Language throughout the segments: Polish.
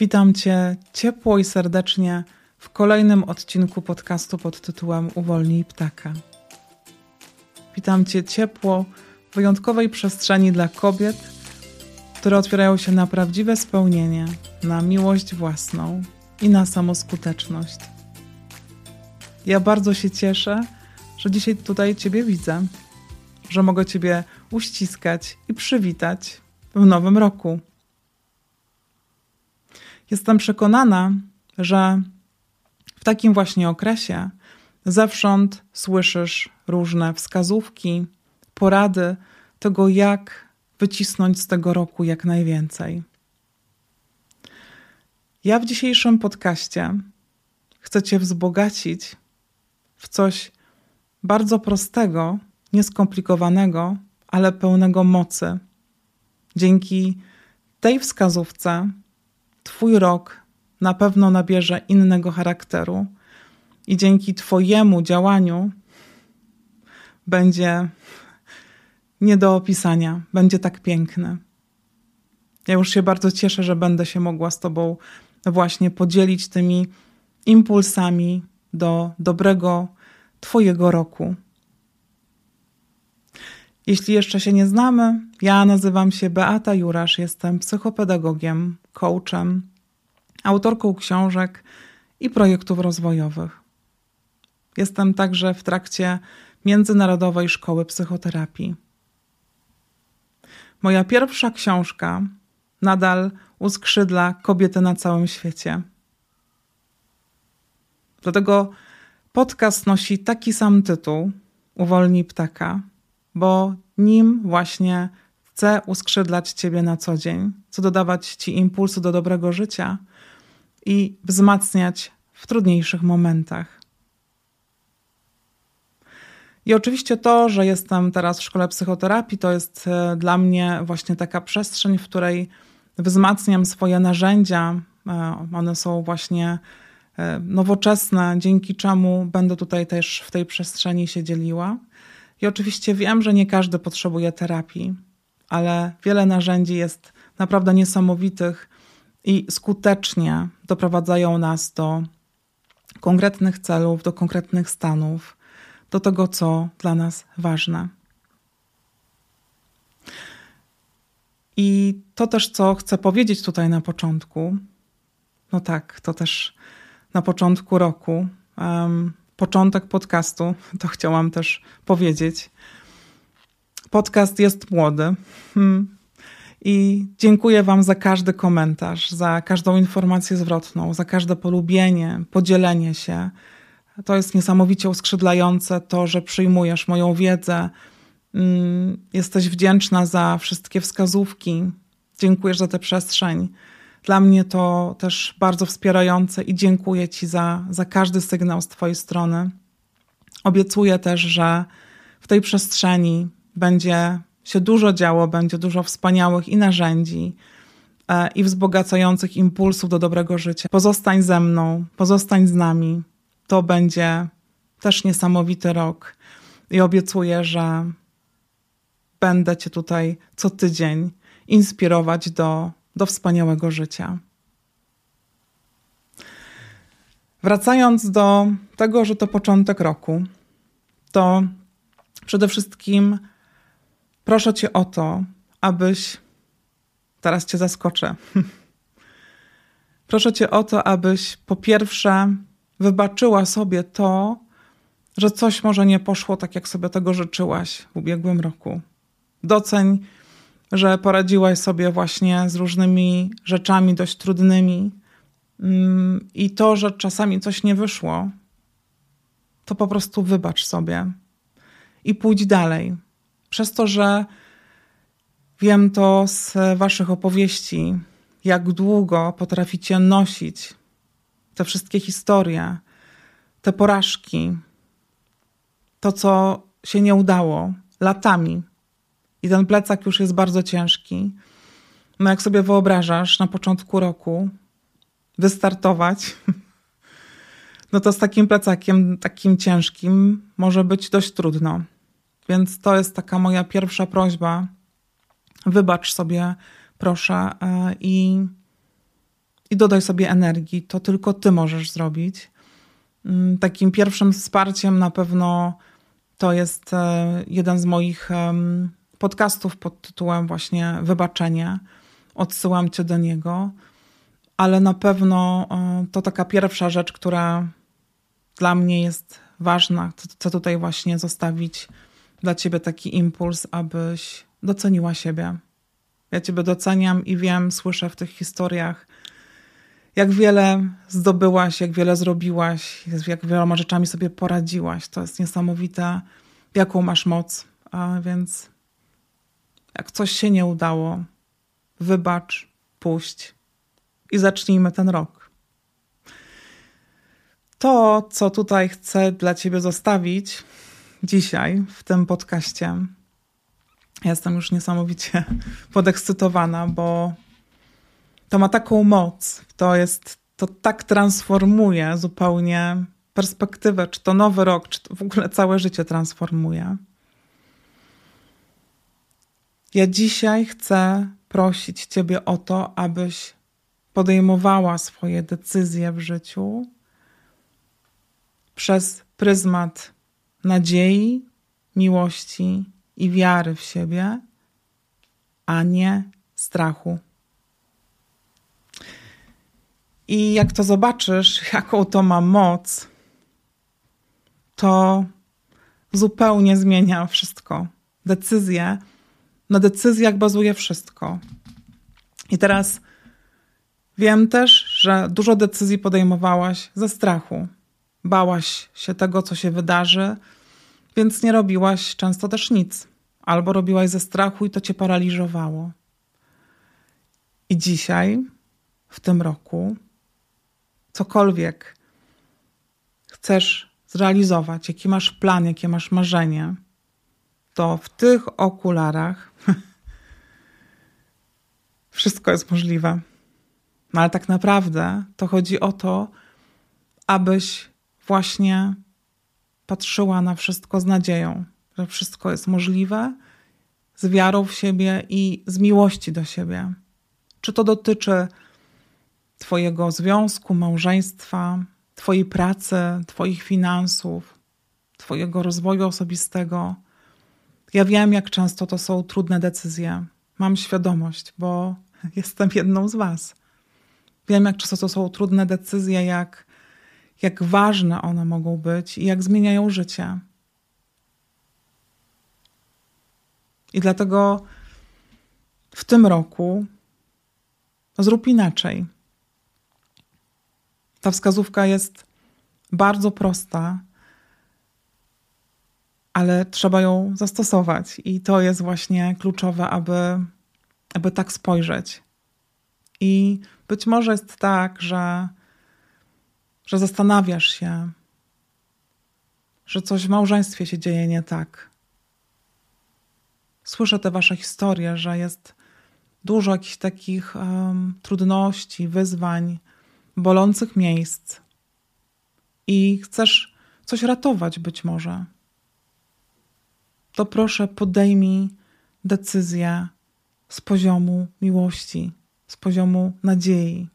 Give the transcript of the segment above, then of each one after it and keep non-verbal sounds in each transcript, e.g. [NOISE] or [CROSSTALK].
Witam Cię ciepło i serdecznie w kolejnym odcinku podcastu pod tytułem Uwolnij ptaka. Witam Cię ciepło w wyjątkowej przestrzeni dla kobiet, które otwierają się na prawdziwe spełnienie, na miłość własną i na samoskuteczność. Ja bardzo się cieszę, że dzisiaj tutaj Ciebie widzę, że mogę Ciebie uściskać i przywitać w nowym roku. Jestem przekonana, że w takim właśnie okresie zewsząd słyszysz różne wskazówki, porady tego, jak wycisnąć z tego roku jak najwięcej. Ja w dzisiejszym podcaście chcę Cię wzbogacić w coś bardzo prostego, nieskomplikowanego, ale pełnego mocy. Dzięki tej wskazówce Twój rok na pewno nabierze innego charakteru i dzięki Twojemu działaniu będzie nie do opisania, będzie tak piękny. Ja już się bardzo cieszę, że będę się mogła z Tobą właśnie podzielić tymi impulsami do dobrego Twojego roku. Jeśli jeszcze się nie znamy, ja nazywam się Beata Jurasz, jestem psychopedagogiem, coachem, autorką książek i projektów rozwojowych. Jestem także w trakcie Międzynarodowej Szkoły Psychoterapii. Moja pierwsza książka nadal uskrzydla kobiety na całym świecie. Dlatego podcast nosi taki sam tytuł Uwolnij ptaka, bo nim właśnie chcę uskrzydlać Ciebie na co dzień, co dodawać Ci impulsu do dobrego życia i wzmacniać w trudniejszych momentach. I oczywiście to, że jestem teraz w szkole psychoterapii, to jest e, dla mnie właśnie taka przestrzeń, w której wzmacniam swoje narzędzia. E, one są właśnie e, nowoczesne, dzięki czemu będę tutaj też w tej przestrzeni się dzieliła. I oczywiście wiem, że nie każdy potrzebuje terapii, ale wiele narzędzi jest naprawdę niesamowitych i skutecznie doprowadzają nas do konkretnych celów, do konkretnych stanów, do tego, co dla nas ważne. I to też, co chcę powiedzieć tutaj na początku, no tak, to też na początku roku, um, początek podcastu, [LAUGHS] to chciałam też powiedzieć. Podcast jest młody. Hmm. I dziękuję Wam za każdy komentarz, za każdą informację zwrotną, za każde polubienie, podzielenie się. To jest niesamowicie uskrzydlające, to, że przyjmujesz moją wiedzę. Hmm, jesteś wdzięczna za wszystkie wskazówki. Dziękujesz za tę przestrzeń. Dla mnie to też bardzo wspierające i dziękuję Ci za, za każdy sygnał z Twojej strony. Obiecuję też, że w tej przestrzeni będzie się dużo działo, będzie dużo wspaniałych i narzędzi, e, i wzbogacających impulsów do dobrego życia. Pozostań ze mną, pozostań z nami. To będzie też niesamowity rok i obiecuję, że będę Cię tutaj co tydzień inspirować do do wspaniałego życia. Wracając do tego, że to początek roku, to przede wszystkim proszę Cię o to, abyś. Teraz Cię zaskoczę. [LAUGHS] proszę Cię o to, abyś po pierwsze wybaczyła sobie to, że coś może nie poszło tak, jak sobie tego życzyłaś w ubiegłym roku. Doceń że poradziłaś sobie właśnie z różnymi rzeczami dość trudnymi. Mm, I to, że czasami coś nie wyszło, to po prostu wybacz sobie i pójdź dalej. Przez to, że wiem to z Waszych opowieści, jak długo potraficie nosić te wszystkie historie, te porażki, to, co się nie udało latami i ten plecak już jest bardzo ciężki. No jak sobie wyobrażasz na początku roku wystartować, [LAUGHS] no to z takim plecakiem, takim ciężkim, może być dość trudno. Więc to jest taka moja pierwsza prośba. Wybacz sobie, proszę, e, i, i dodaj sobie energii. To tylko ty możesz zrobić. Mm, takim pierwszym wsparciem na pewno to jest e, jeden z moich podcastów pod tytułem właśnie Wybaczenie. Odsyłam cię do niego, ale na pewno e, to taka pierwsza rzecz, która dla mnie jest ważna. Chcę tutaj właśnie zostawić dla ciebie taki impuls, abyś doceniła siebie. Ja ciebie doceniam i wiem, słyszę w tych historiach, jak wiele zdobyłaś, jak wiele zrobiłaś, jak wieloma rzeczami sobie poradziłaś. To jest niesamowite, jaką masz moc. A więc jak coś się nie udało, wybacz, puść i zacznijmy ten rok. To, co tutaj chcę dla Ciebie zostawić dzisiaj w tym podcaście, jestem już niesamowicie [LAUGHS] podekscytowana, bo to ma taką moc, to jest, to tak transformuje zupełnie perspektywę, czy to nowy rok, czy to w ogóle całe życie transformuje. Ja dzisiaj chcę prosić Ciebie o to, abyś podejmowała swoje decyzje w życiu przez pryzmat nadziei, miłości i wiary w siebie, a nie strachu. I jak to zobaczysz, [LAUGHS] jaką to ma moc, to zupełnie zmienia wszystko. Decyzje, na decyzjach bazuje wszystko. I teraz wiem też, że dużo decyzji podejmowałaś ze strachu. Bałaś się tego, co się wydarzy, więc nie robiłaś często też nic. Albo robiłaś ze strachu i to cię paraliżowało. I dzisiaj, w tym roku, cokolwiek chcesz zrealizować, jaki masz plan, jakie masz marzenie, to w tych okularach [LAUGHS] wszystko jest możliwe. No ale tak naprawdę to chodzi o to, abyś właśnie patrzyła na wszystko z nadzieją, że wszystko jest możliwe, z wiarą w siebie i z miłości do siebie. Czy to dotyczy Twojego związku, małżeństwa, Twojej pracy, Twoich finansów, Twojego rozwoju osobistego. Ja wiem, jak często to są trudne decyzje. Mam świadomość, bo [LAUGHS] jestem jedną z Was. Wiem, jak często to są trudne decyzje, jak, jak ważne one mogą być i jak zmieniają życie. I dlatego w tym roku zrób inaczej. Ta wskazówka jest bardzo prosta, ale trzeba ją zastosować, i to jest właśnie kluczowe, aby, aby tak spojrzeć. I być może jest tak, że, że zastanawiasz się, że coś w małżeństwie się dzieje nie tak. Słyszę te wasze historie, że jest dużo jakichś takich um, trudności, wyzwań, bolących miejsc i chcesz coś ratować być może. To proszę podejmij decyzję z poziomu miłości, z poziomu nadziei.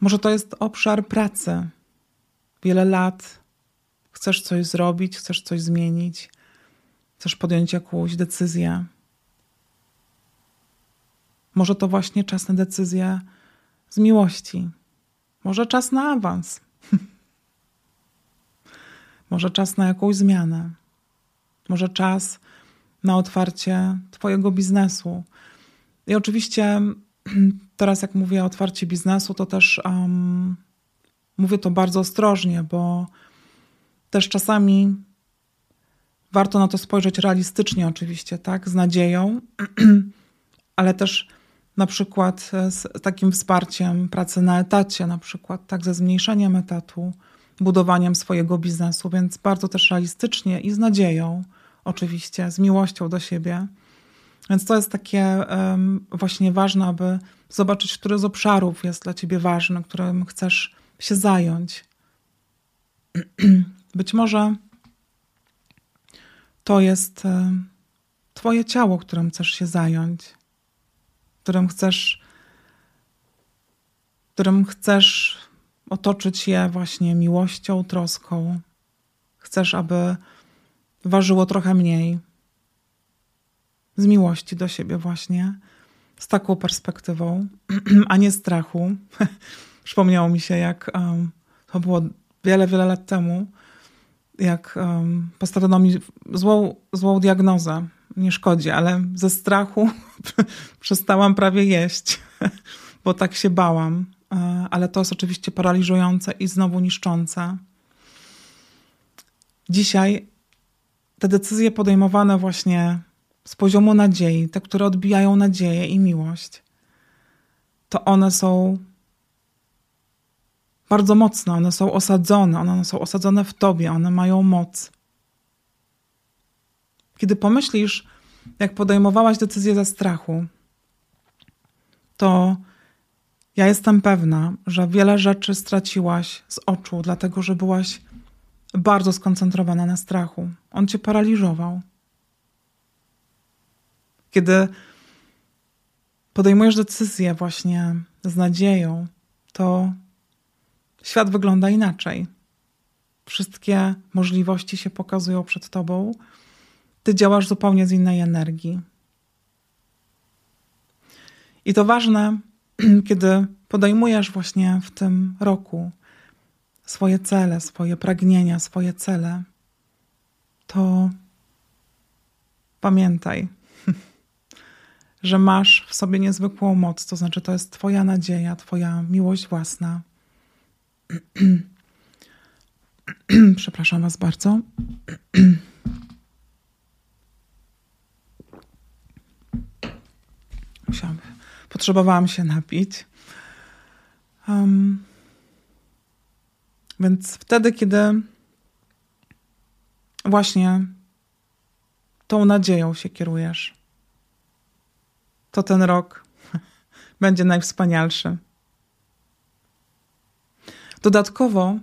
Może to jest obszar pracy. Wiele lat chcesz coś zrobić, chcesz coś zmienić, chcesz podjąć jakąś decyzję. Może to właśnie czas na decyzję z miłości. Może czas na awans. [LAUGHS] Może czas na jakąś zmianę. Może czas na otwarcie Twojego biznesu. I oczywiście teraz, jak mówię o otwarciu biznesu, to też um, mówię to bardzo ostrożnie, bo też czasami warto na to spojrzeć realistycznie, oczywiście, tak, z nadzieją, [CLEARS THROAT] ale też na przykład z takim wsparciem pracy na etacie, na przykład, tak, ze zmniejszeniem etatu, budowaniem swojego biznesu, więc bardzo też realistycznie i z nadzieją, oczywiście, z miłością do siebie więc to jest takie właśnie ważne, aby zobaczyć, który z obszarów jest dla ciebie ważny, którym chcesz się zająć. [CLEARS THROAT] Być może to jest um, twoje ciało, którym chcesz się zająć, którym chcesz którym chcesz otoczyć je właśnie miłością, troską. Chcesz, aby ważyło trochę mniej. Z miłości do siebie, właśnie, z taką perspektywą, [CLEARS THROAT] a nie strachu. [LAUGHS] Przypomniało mi się, jak um, to było wiele, wiele lat temu, jak um, postawiono mi złą, złą diagnozę. Nie szkodzi, ale ze strachu [LAUGHS] przestałam prawie jeść, [LAUGHS] bo tak się bałam. E, ale to jest oczywiście paraliżujące i znowu niszczące. Dzisiaj te decyzje podejmowane właśnie z poziomu nadziei, te, które odbijają nadzieję i miłość, to one są bardzo mocne, one są osadzone, one są osadzone w tobie, one mają moc. Kiedy pomyślisz, jak podejmowałaś decyzję ze strachu, to ja jestem pewna, że wiele rzeczy straciłaś z oczu, dlatego że byłaś bardzo skoncentrowana na strachu. On cię paraliżował. Kiedy podejmujesz decyzję właśnie z nadzieją, to świat wygląda inaczej. Wszystkie możliwości się pokazują przed tobą. Ty działasz zupełnie z innej energii. I to ważne, [CLEARS THROAT] kiedy podejmujesz właśnie w tym roku swoje cele, swoje pragnienia, swoje cele, to pamiętaj, że masz w sobie niezwykłą moc, to znaczy to jest Twoja nadzieja, Twoja miłość własna. [CLEARS THROAT] Przepraszam Was bardzo. [CLEARS THROAT] Musiałam, potrzebowałam się napić. Um, więc wtedy, kiedy właśnie tą nadzieją się kierujesz, to ten rok [LAUGHS] będzie najwspanialszy. Dodatkowo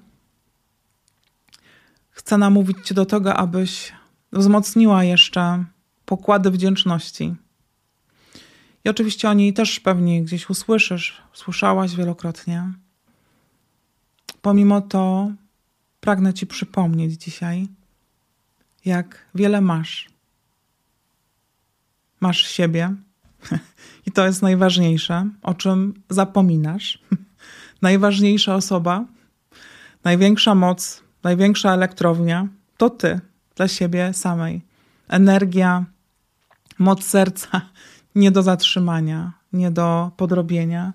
chcę namówić Cię do tego, abyś wzmocniła jeszcze pokłady wdzięczności. I oczywiście o niej też pewnie gdzieś usłyszysz, słyszałaś wielokrotnie. Pomimo to pragnę Ci przypomnieć dzisiaj, jak wiele masz. Masz siebie i to jest najważniejsze, o czym zapominasz. Najważniejsza osoba, największa moc, największa elektrownia to Ty dla siebie samej. Energia, moc serca [LAUGHS] nie do zatrzymania, nie do podrobienia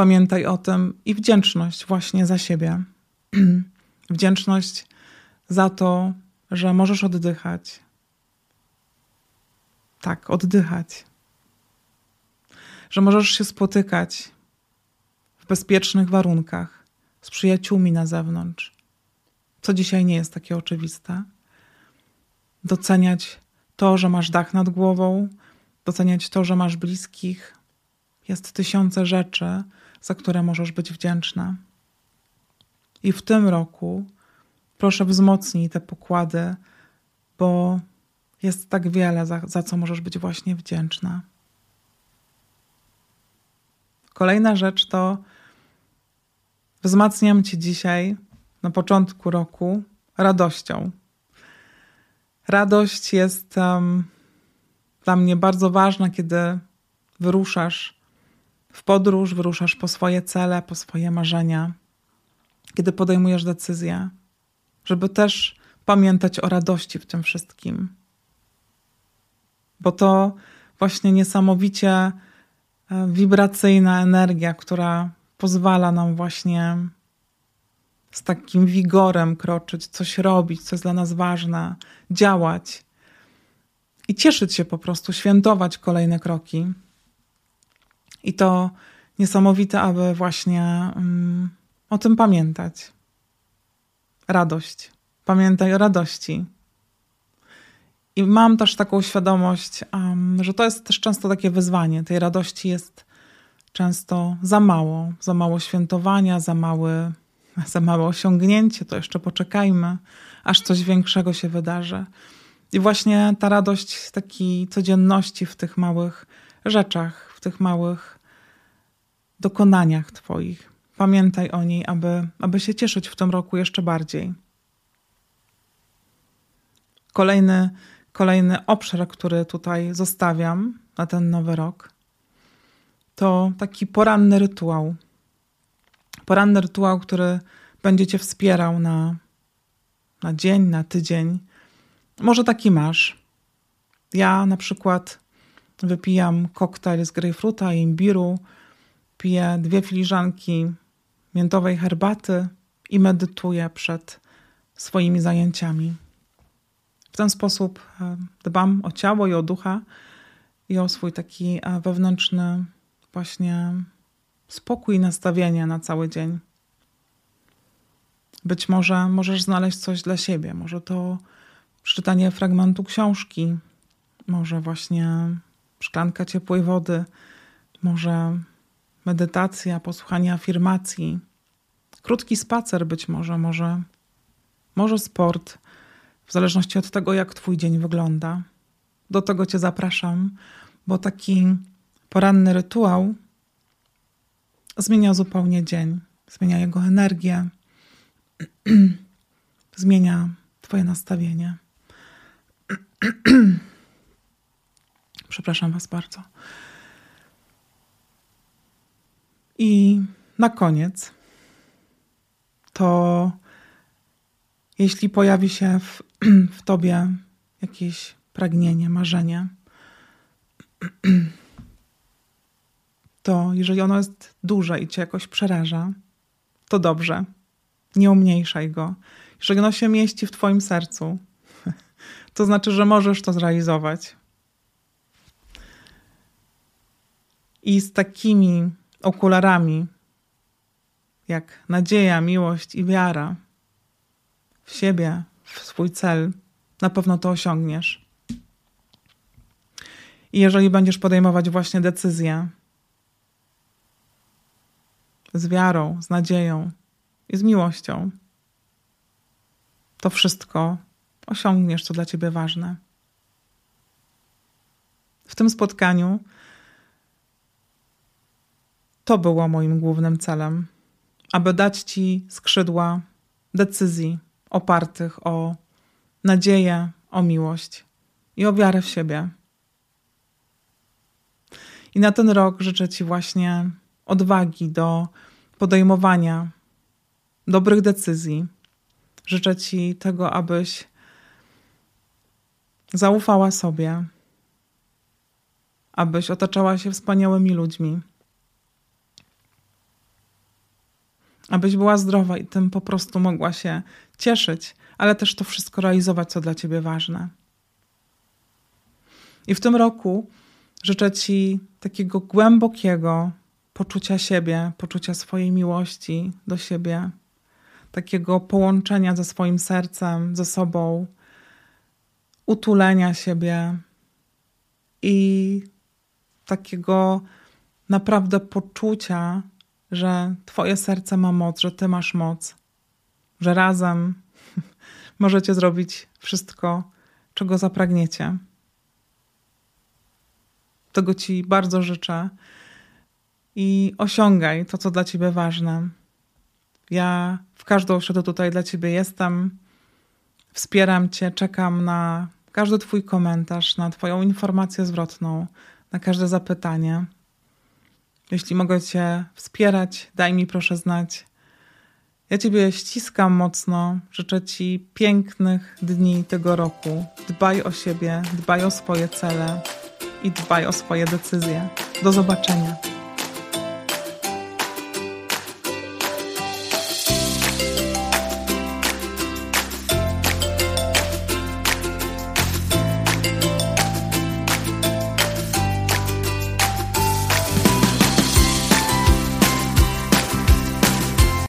Pamiętaj o tym i wdzięczność właśnie za siebie. [CLEARS THROAT] wdzięczność za to, że możesz oddychać. Tak, oddychać. Że możesz się spotykać w bezpiecznych warunkach z przyjaciółmi na zewnątrz, co dzisiaj nie jest takie oczywiste. Doceniać to, że masz dach nad głową, doceniać to, że masz bliskich. Jest tysiące rzeczy, za które możesz być wdzięczna. I w tym roku proszę wzmocnij te pokłady, bo jest tak wiele, za, za co możesz być właśnie wdzięczna. Kolejna rzecz to wzmacniam Cię dzisiaj na początku roku radością. Radość jest um, dla mnie bardzo ważna, kiedy wyruszasz w podróż, wyruszasz po swoje cele, po swoje marzenia, kiedy podejmujesz decyzje, żeby też pamiętać o radości w tym wszystkim. Bo to właśnie niesamowicie wibracyjna energia, która pozwala nam właśnie z takim wigorem kroczyć, coś robić, co jest dla nas ważne, działać i cieszyć się po prostu, świętować kolejne kroki. I to niesamowite, aby właśnie um, o tym pamiętać. Radość. Pamiętaj o radości. I mam też taką świadomość, um, że to jest też często takie wyzwanie. Tej radości jest często za mało. Za mało świętowania, za, mały, [LAUGHS] za małe osiągnięcie. To jeszcze poczekajmy, aż coś większego się wydarzy. I właśnie ta radość takiej codzienności w tych małych rzeczach, w tych małych dokonaniach Twoich, pamiętaj o niej, aby, aby się cieszyć w tym roku jeszcze bardziej. Kolejny, kolejny obszar, który tutaj zostawiam na ten nowy rok, to taki poranny rytuał. Poranny rytuał, który będzie Cię wspierał na, na dzień, na tydzień. Może taki masz. Ja na przykład wypijam koktajl z grejpfruta i imbiru, piję dwie filiżanki miętowej herbaty i medytuję przed swoimi zajęciami. Ten sposób e, dbam o ciało i o ducha i o swój taki e, wewnętrzny właśnie spokój i nastawienie na cały dzień. Być może możesz znaleźć coś dla siebie. Może to przeczytanie fragmentu książki, może właśnie szklanka ciepłej wody, może medytacja, posłuchanie afirmacji, krótki spacer być może, może, może sport, w zależności od tego, jak Twój dzień wygląda. Do tego Cię zapraszam, bo taki poranny rytuał zmienia zupełnie dzień, zmienia jego energię, [CLEARS THROAT] zmienia Twoje nastawienie. [CLEARS THROAT] Przepraszam Was bardzo. I na koniec to jeśli pojawi się w, [CLEARS THROAT] w tobie jakieś pragnienie, marzenie, [CLEARS THROAT] to jeżeli ono jest duże i cię jakoś przeraża, to dobrze. Nie umniejszaj go. Jeżeli ono się mieści w twoim sercu, [LAUGHS] to znaczy, że możesz to zrealizować. I z takimi okularami, jak nadzieja, miłość i wiara w siebie, swój cel, na pewno to osiągniesz. I jeżeli będziesz podejmować właśnie decyzje z wiarą, z nadzieją i z miłością, to wszystko osiągniesz, co dla ciebie ważne. W tym spotkaniu to było moim głównym celem, aby dać Ci skrzydła decyzji opartych o nadzieję, o miłość i o wiarę w siebie. I na ten rok życzę Ci właśnie odwagi do podejmowania dobrych decyzji. Życzę Ci tego, abyś zaufała sobie, abyś otaczała się wspaniałymi ludźmi, abyś była zdrowa i tym po prostu mogła się cieszyć, ale też to wszystko realizować, co dla ciebie ważne. I w tym roku życzę Ci takiego głębokiego poczucia siebie, poczucia swojej miłości do siebie, takiego połączenia ze swoim sercem, ze sobą, utulenia siebie i takiego naprawdę poczucia, że Twoje serce ma moc, że Ty masz moc, że razem [LAUGHS] możecie zrobić wszystko, czego zapragniecie. Tego Ci bardzo życzę i osiągaj to, co dla Ciebie ważne. Ja w każdą środę tutaj dla Ciebie jestem, wspieram Cię, czekam na każdy Twój komentarz, na Twoją informację zwrotną, na każde zapytanie. Jeśli mogę Cię wspierać, daj mi proszę znać. Ja Ciebie ściskam mocno. Życzę Ci pięknych dni tego roku. Dbaj o siebie, dbaj o swoje cele i dbaj o swoje decyzje. Do zobaczenia.